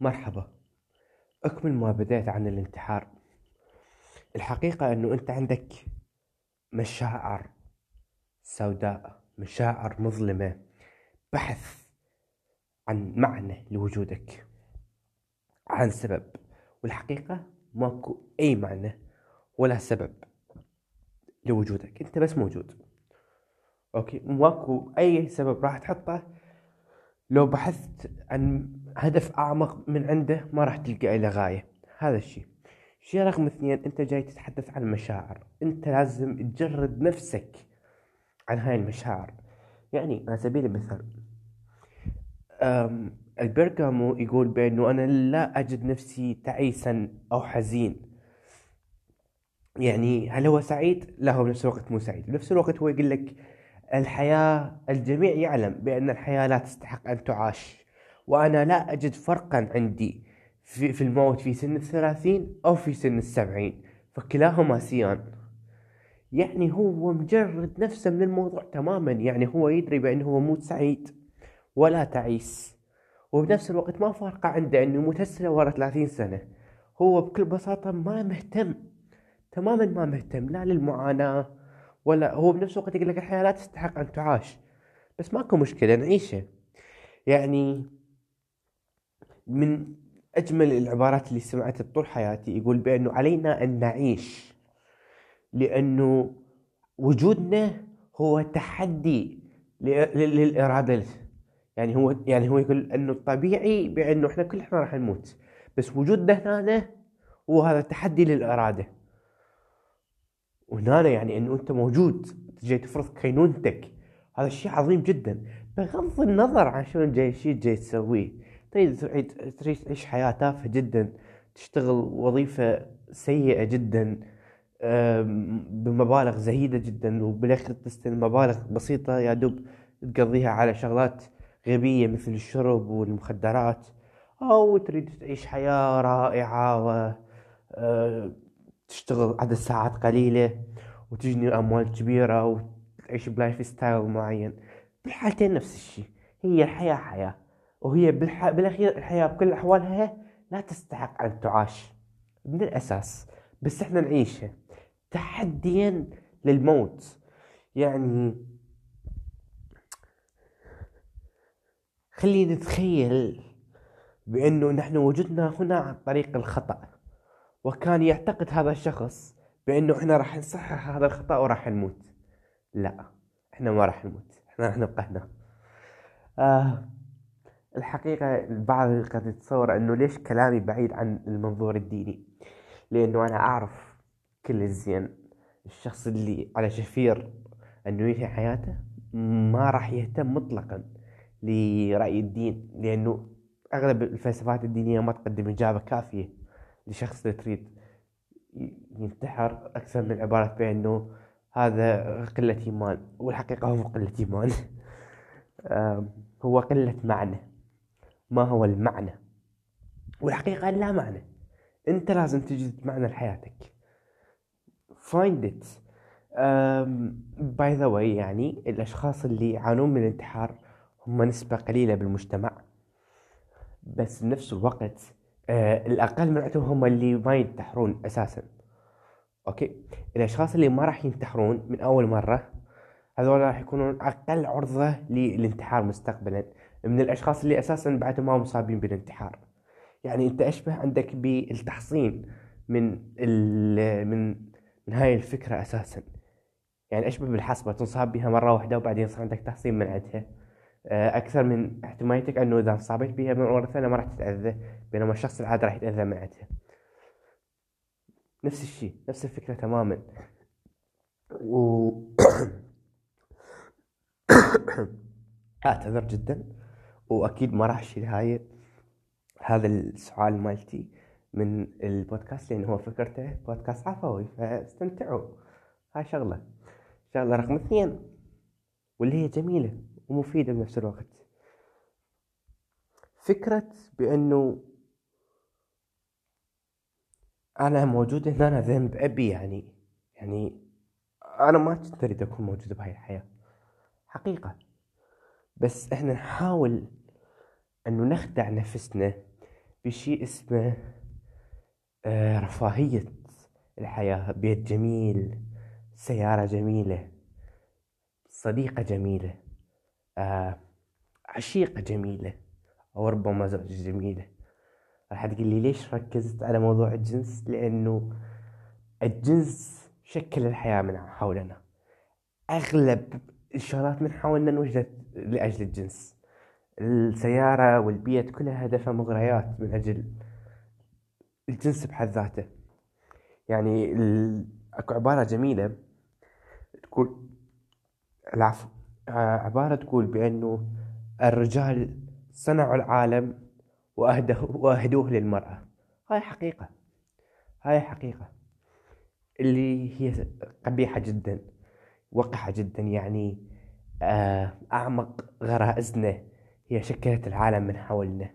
مرحبا. أكمل ما بديت عن الانتحار. الحقيقة أنه أنت عندك مشاعر سوداء مشاعر مظلمة. بحث عن معنى لوجودك. عن سبب. والحقيقة ماكو أي معنى ولا سبب لوجودك. أنت بس موجود. أوكي؟ ماكو أي سبب راح تحطه لو بحثت عن هدف أعمق من عنده ما راح تلقى له غاية. هذا الشيء. شيء رقم اثنين أنت جاي تتحدث عن المشاعر. أنت لازم تجرد نفسك عن هاي المشاعر. يعني على سبيل المثال البرغامو يقول بأنه أنا لا أجد نفسي تعيسا أو حزين. يعني هل هو سعيد؟ لا هو بنفس الوقت مو سعيد. بنفس الوقت هو يقول لك الحياة الجميع يعلم بأن الحياة لا تستحق أن تعاش. وأنا لا أجد فرقا عندي في, في الموت في سن الثلاثين أو في سن السبعين فكلاهما سيان يعني هو مجرد نفسه من الموضوع تماما. يعني هو يدري بأنه هو مو سعيد ولا تعيس. وبنفس الوقت ما فارقة عنده أنه يموت هسه ورا ثلاثين سنة. هو بكل بساطة ما مهتم تماما ما مهتم لا للمعاناة ولا هو بنفس الوقت يقول لك الحياة لا تستحق أن تعاش. بس ماكو مشكلة نعيشها يعني من أجمل العبارات اللي سمعتها طول حياتي يقول بأنه علينا أن نعيش. لأنه وجودنا هو تحدي للإرادة يعني هو يعني هو يقول أنه الطبيعي بأنه إحنا كل إحنا راح نموت. بس وجودنا هنا هو هذا تحدي للإرادة. وهنا يعني إنه أنت موجود جاي تفرض كينونتك. هذا شيء عظيم جدا. بغض النظر عن شنو جاي شيء جاي تسويه. تريد تريد تعيش حياة تافهة جدا تشتغل وظيفة سيئة جدا بمبالغ زهيدة جدا وبالاخير تستلم مبالغ بسيطة يا دوب تقضيها على شغلات غبية مثل الشرب والمخدرات. أو تريد تعيش حياة رائعة و تشتغل عدد ساعات قليلة وتجني أموال كبيرة وتعيش ب life style معين. بالحالتين نفس الشيء هي الحياة حياة. وهي بالح... بالأخير الحياة بكل أحوالها لا تستحق أن تعاش من الأساس. بس إحنا نعيشها. تحديا للموت. يعني خلينا نتخيل بأنه نحن وجدنا هنا عن طريق الخطأ. وكان يعتقد هذا الشخص بأنه إحنا راح نصحح هذا الخطأ وراح نموت. لا إحنا ما راح نموت. إحنا راح نبقى هنا. آه الحقيقة البعض قد يتصور أنه ليش كلامي بعيد عن المنظور الديني؟ لأنه أنا أعرف كل الزين. الشخص اللي على شفير أنه ينهي حياته ما راح يهتم مطلقا لرأي الدين لأنه أغلب الفلسفات الدينية ما تقدم إجابة كافية. لشخص تريد ينتحر أكثر من عبارة بأنه هذا قلة إيمان والحقيقة هو قلة إيمان. هو قلة معنى. ما هو المعنى؟ والحقيقة لا معنى. أنت لازم تجد معنى لحياتك. Find it. by the way يعني الأشخاص اللي يعانون من الانتحار هم نسبة قليلة بالمجتمع. بس بنفس الوقت آه الأقل من هم اللي ما ينتحرون أساسا. أوكي؟ الأشخاص اللي ما راح ينتحرون من أول مرة هذول راح يكونون أقل عرضة للانتحار مستقبلا من الأشخاص اللي أساسا بعد ما مصابين بالانتحار. يعني أنت أشبه عندك بالتحصين من من من هاي الفكرة أساسا. يعني أشبه بالحصبه تنصاب بها مرة واحدة وبعدين يصير عندك تحصين من عندها. أكثر من احتماليتك أنه إذا انصابت بها مره ثانية ما راح تتأذى بينما الشخص العادي راح يتأذى معتها نفس الشيء نفس الفكرة تماما. و أعتذر جدا وأكيد ما راح أشيل هاي هذا السؤال مالتي من البودكاست لأن هو فكرته بودكاست عفوي فاستمتعوا. هاي شغلة. شغلة رقم اثنين واللي هي جميلة. ومفيدة بنفس الوقت. فكرة بأنه أنا موجود هنا أنا ذنب أبي يعني يعني أنا ما كنت أريد أكون موجود بهاي الحياة. حقيقة. بس إحنا نحاول أنه نخدع نفسنا في شيء اسمه آه، رفاهية الحياة. بيت جميل سيارة جميلة صديقة جميلة. عشيقة جميلة أو ربما زوجة جميلة. راح تقول لي ليش ركزت على موضوع الجنس؟ لأنه الجنس شكل الحياة من حولنا. أغلب الشغلات من حولنا انوجدت لأجل الجنس. السيارة والبيت كلها هدفها مغريات من أجل الجنس بحد ذاته. يعني أكو عبارة جميلة تقول العفو. عبارة تقول بأنه الرجال صنعوا العالم وأهدوه للمرأة. هاي حقيقة. هاي حقيقة. اللي هي قبيحة جدا وقحة جدا يعني آه، أعمق غرائزنا. هي شكلت العالم من حولنا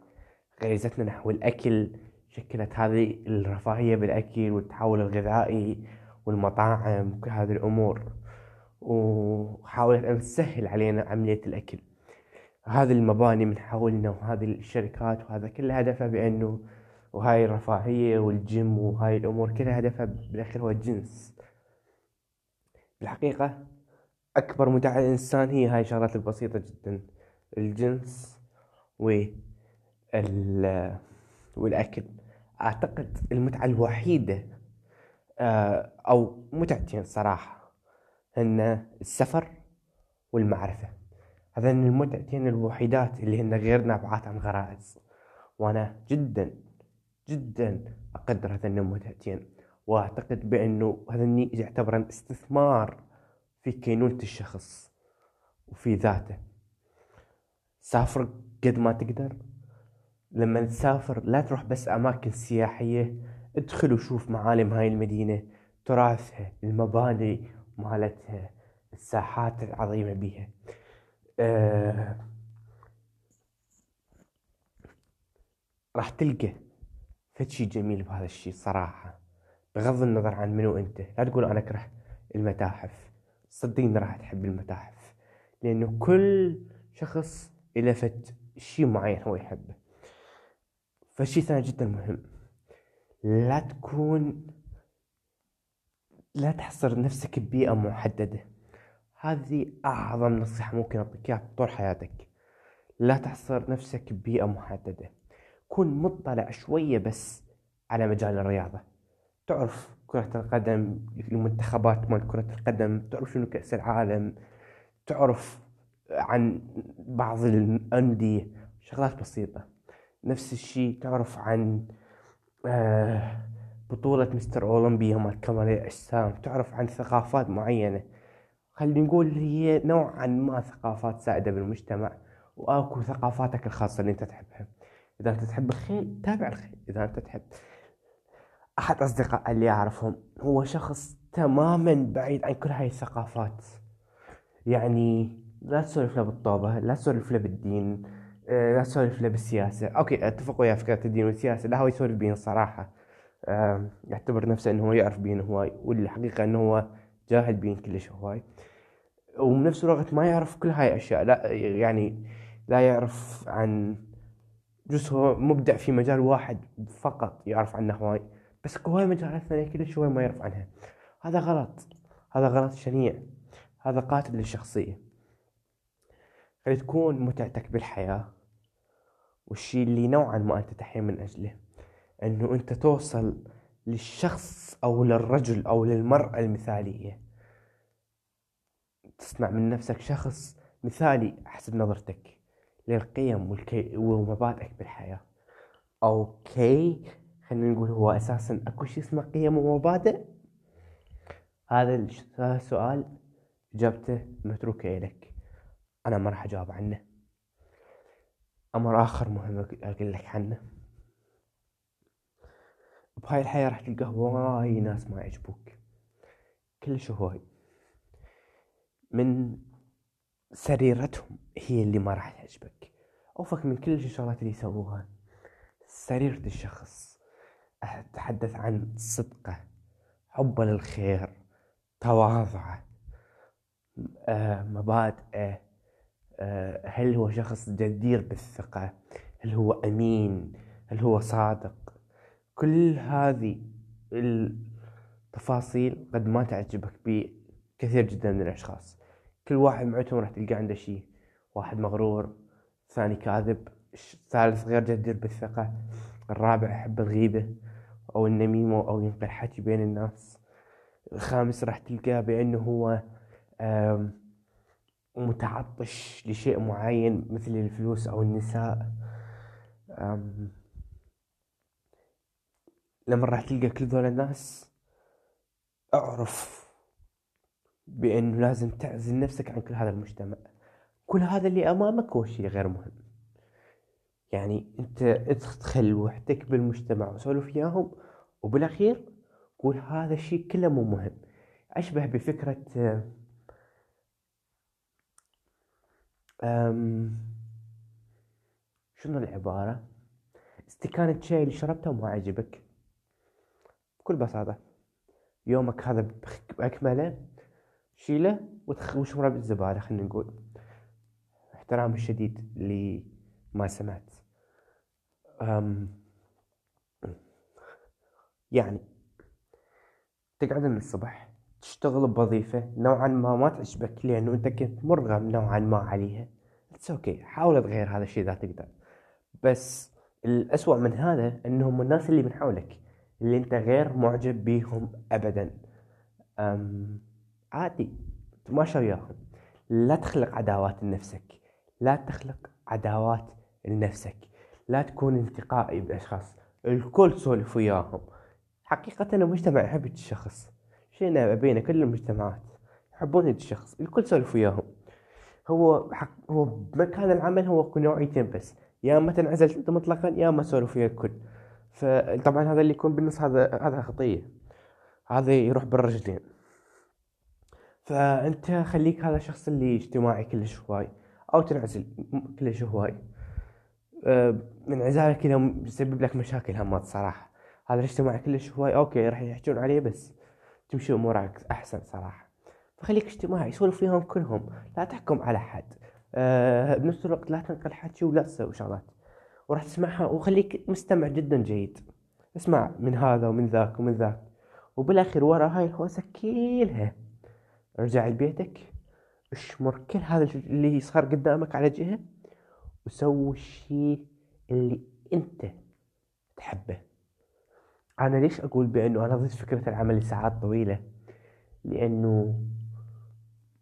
غريزتنا نحو الأكل شكلت هذه الرفاهية بالأكل والتحول الغذائي والمطاعم وكل هذه الأمور. وحاولت أن تسهل علينا عملية الأكل. هذه المباني من حولنا وهذه الشركات وهذا كله هدفها بأنه وهاي الرفاهية والجيم وهاي الأمور كلها هدفها بالأخير هو الجنس. بالحقيقة أكبر متعة الإنسان هي هاي الشغلات البسيطة جدا. الجنس وال والأكل. أعتقد المتعة الوحيدة آه، أو متعتين صراحة. هن السفر والمعرفة. هذين المتعتين الوحيدات اللي هن غير نابعات عن غرائز. وأنا جدا جدا أقدر هذين المتعتين. وأعتقد بأنه هذني يعتبر استثمار في كينونة الشخص وفي ذاته. سافر قد ما تقدر. لما تسافر لا تروح بس أماكن سياحية ادخل وشوف معالم هاي المدينة تراثها المباني مالتها الساحات العظيمة بيها. آه راح تلقى فد شي جميل بهذا الشي صراحة بغض النظر عن منو أنت. لا تقول أنا اكره المتاحف. صدقني راح تحب المتاحف لأنه كل شخص إلى فد شي معين هو يحبه. فشي ثاني جدا مهم. لا تكون لا تحصر نفسك ببيئة محددة. هذه أعظم نصيحة ممكن أعطيك إياها طول حياتك. لا تحصر نفسك ببيئة محددة. كن مطلع شوية بس على مجال الرياضة. تعرف كرة القدم المنتخبات مال كرة القدم تعرف شنو كأس العالم تعرف عن بعض الأندية. شغلات بسيطة. نفس الشيء تعرف عن آه، بطولة مستر أولمبيا مال كمال الأجسام تعرف عن ثقافات معينة؟ خلينا نقول هي نوعا ما ثقافات سائدة بالمجتمع وأكو ثقافاتك الخاصة اللي أنت تحبها. إذا أنت تحب الخيل تابع الخيل. إذا أنت تحب أحد أصدقاء اللي أعرفهم هو شخص تماما بعيد عن كل هاي الثقافات. يعني لا تسولف له بالطوبة لا تسولف له بالدين آه، لا تسولف له بالسياسة. أوكي أتفق وياه فكرة الدين والسياسة لا هو يسولف بين الصراحة يعتبر نفسه إنه هو يعرف بين هواي والحقيقة إنه هو جاهل بين كلش هواي. وبنفس الوقت ما يعرف كل هاي الاشياء لا يعني لا يعرف عن جزء هو مبدع في مجال واحد فقط يعرف عنه هواي بس هواي مجالات ثانية كلش هواي ما يعرف عنها. هذا غلط. هذا غلط شنيع. هذا قاتل للشخصية. خلي تكون متعتك بالحياة والشي اللي نوعا ما أنت تحيا من أجله. إنه أنت توصل للشخص أو للرجل أو للمرأة المثالية. تصنع من نفسك شخص مثالي حسب نظرتك للقيم والكي ومبادئك بالحياة. أوكي خلينا نقول هو أساسا أكو شيء اسمه قيم ومبادئ. هذا السؤال إجابته متروكة لك أنا ما راح أجاوب عنه. أمر آخر مهم أقول لك عنه. بهاي الحياة راح تلقى هواي ناس ما يعجبوك. كلش هواي. من سريرتهم هي اللي ما راح تعجبك. أوفك من كل الشغلات اللي يسووها. سريرة الشخص. أتحدث عن صدقة حبه للخير تواضعه آه، مبادئه آه، هل هو شخص جدير بالثقة؟ هل هو أمين؟ هل هو صادق؟ كل هذه التفاصيل قد ما تعجبك بكثير جدا من الأشخاص. كل واحد معتهم راح تلقى عنده شيء. واحد مغرور ثاني كاذب الثالث غير جدير بالثقة الرابع يحب الغيبة أو النميمة أو ينقل حكي بين الناس. الخامس راح تلقاه بأنه هو متعطش لشيء معين مثل الفلوس أو النساء. لما راح تلقى كل ذول الناس اعرف بأنه لازم تعزل نفسك عن كل هذا المجتمع. كل هذا اللي أمامك هو شيء غير مهم. يعني أنت ادخل وحدك بالمجتمع وسولف وياهم وبالأخير قول هذا الشيء كله مو مهم. أشبه بفكرة أم شنو العبارة؟ استكانة شاي اللي شربته وما عجبك. بكل بساطة. يومك هذا بأكمله شيله وشمره بالزبالة خلينا نقول. احترام الشديد لما سمعت. أم يعني تقعد من الصبح تشتغل بوظيفة نوعا ما ما تعجبك لأنه أنت كنت مرغم نوعا ما عليها. it's okay. حاول تغير هذا الشيء إذا تقدر. بس الأسوأ من هذا أنهم الناس اللي من حولك اللي أنت غير معجب بيهم أبدا. أم عادي تماشى وياهم لا تخلق عداوات لنفسك. لا تخلق عداوات لنفسك. لا تكون انتقائي بأشخاص الكل سولف وياهم. حقيقة المجتمع يحب الشخص. شينا بين كل المجتمعات يحبون الشخص. الكل سولف وياهم. هو حق هو بمكان العمل هو نوعيتين بس. يا اما تنعزل أنت مطلقا يا اما سولف ويا الكل. فطبعا هذا اللي يكون بالنص هذا هذا خطية. هذا يروح بالرجلين فأنت خليك هذا الشخص اللي اجتماعي كلش هواي أو تنعزل كلش هواي. أه، انعزالك كذا يسبب لك مشاكل همات صراحة. هذا الاجتماعي كلش هواي okay راح يحجون عليه بس تمشي أمورك أحسن صراحة. فخليك اجتماعي سولف فيهم كلهم لا تحكم على حد أه بنفس الوقت لا تنقل حكي ولا تسوي شغلات. وراح تسمعها وخليك مستمع جدا جيد. اسمع من هذا ومن ذاك ومن ذاك. وبالاخير ورا هاي الهوسة كلها. ارجع لبيتك. اشمر كل هذا اللي صار قدامك على جهة. وسوي الشيء اللي أنت تحبه. أنا ليش أقول بأنه أنا ضد فكرة العمل لساعات طويلة؟ لأنه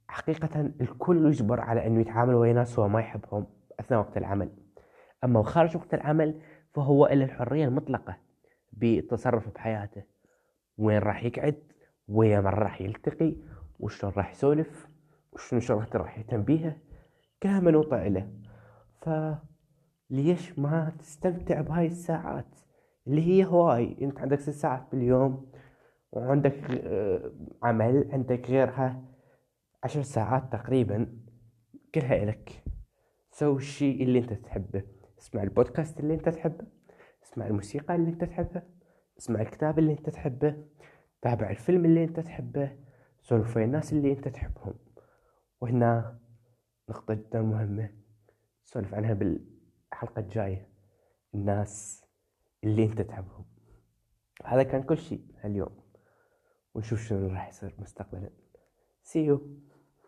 حقيقة الكل يجبر على إنه يتعامل ويا ناس هو ما يحبهم أثناء وقت العمل. أما خارج وقت العمل فهو له الحرية المطلقة بالتصرف بحياته. وين راح يقعد؟ ويا من راح يلتقي؟ وشلون راح يسولف؟ وشنو شغلات راح يهتم بيها؟ كلها منوطة له فليش ما تستمتع بهاي الساعات؟ اللي هي هواي. أنت عندك ست ساعات باليوم وعندك آه، عمل عندك غيرها. عشر ساعات تقريبا كلها إلك. سوي الشيء اللي أنت تحبه. اسمع البودكاست اللي انت تحبه اسمع الموسيقى اللي انت تحبها اسمع الكتاب اللي انت تحبه تابع الفيلم اللي انت تحبه سولف ويا الناس اللي انت تحبهم. وهنا نقطة جدا مهمة سولف عنها بالحلقة الجاية. الناس اللي انت تحبهم. هذا كان كل شيء اليوم. ونشوف شنو راح يصير مستقبلا. See you.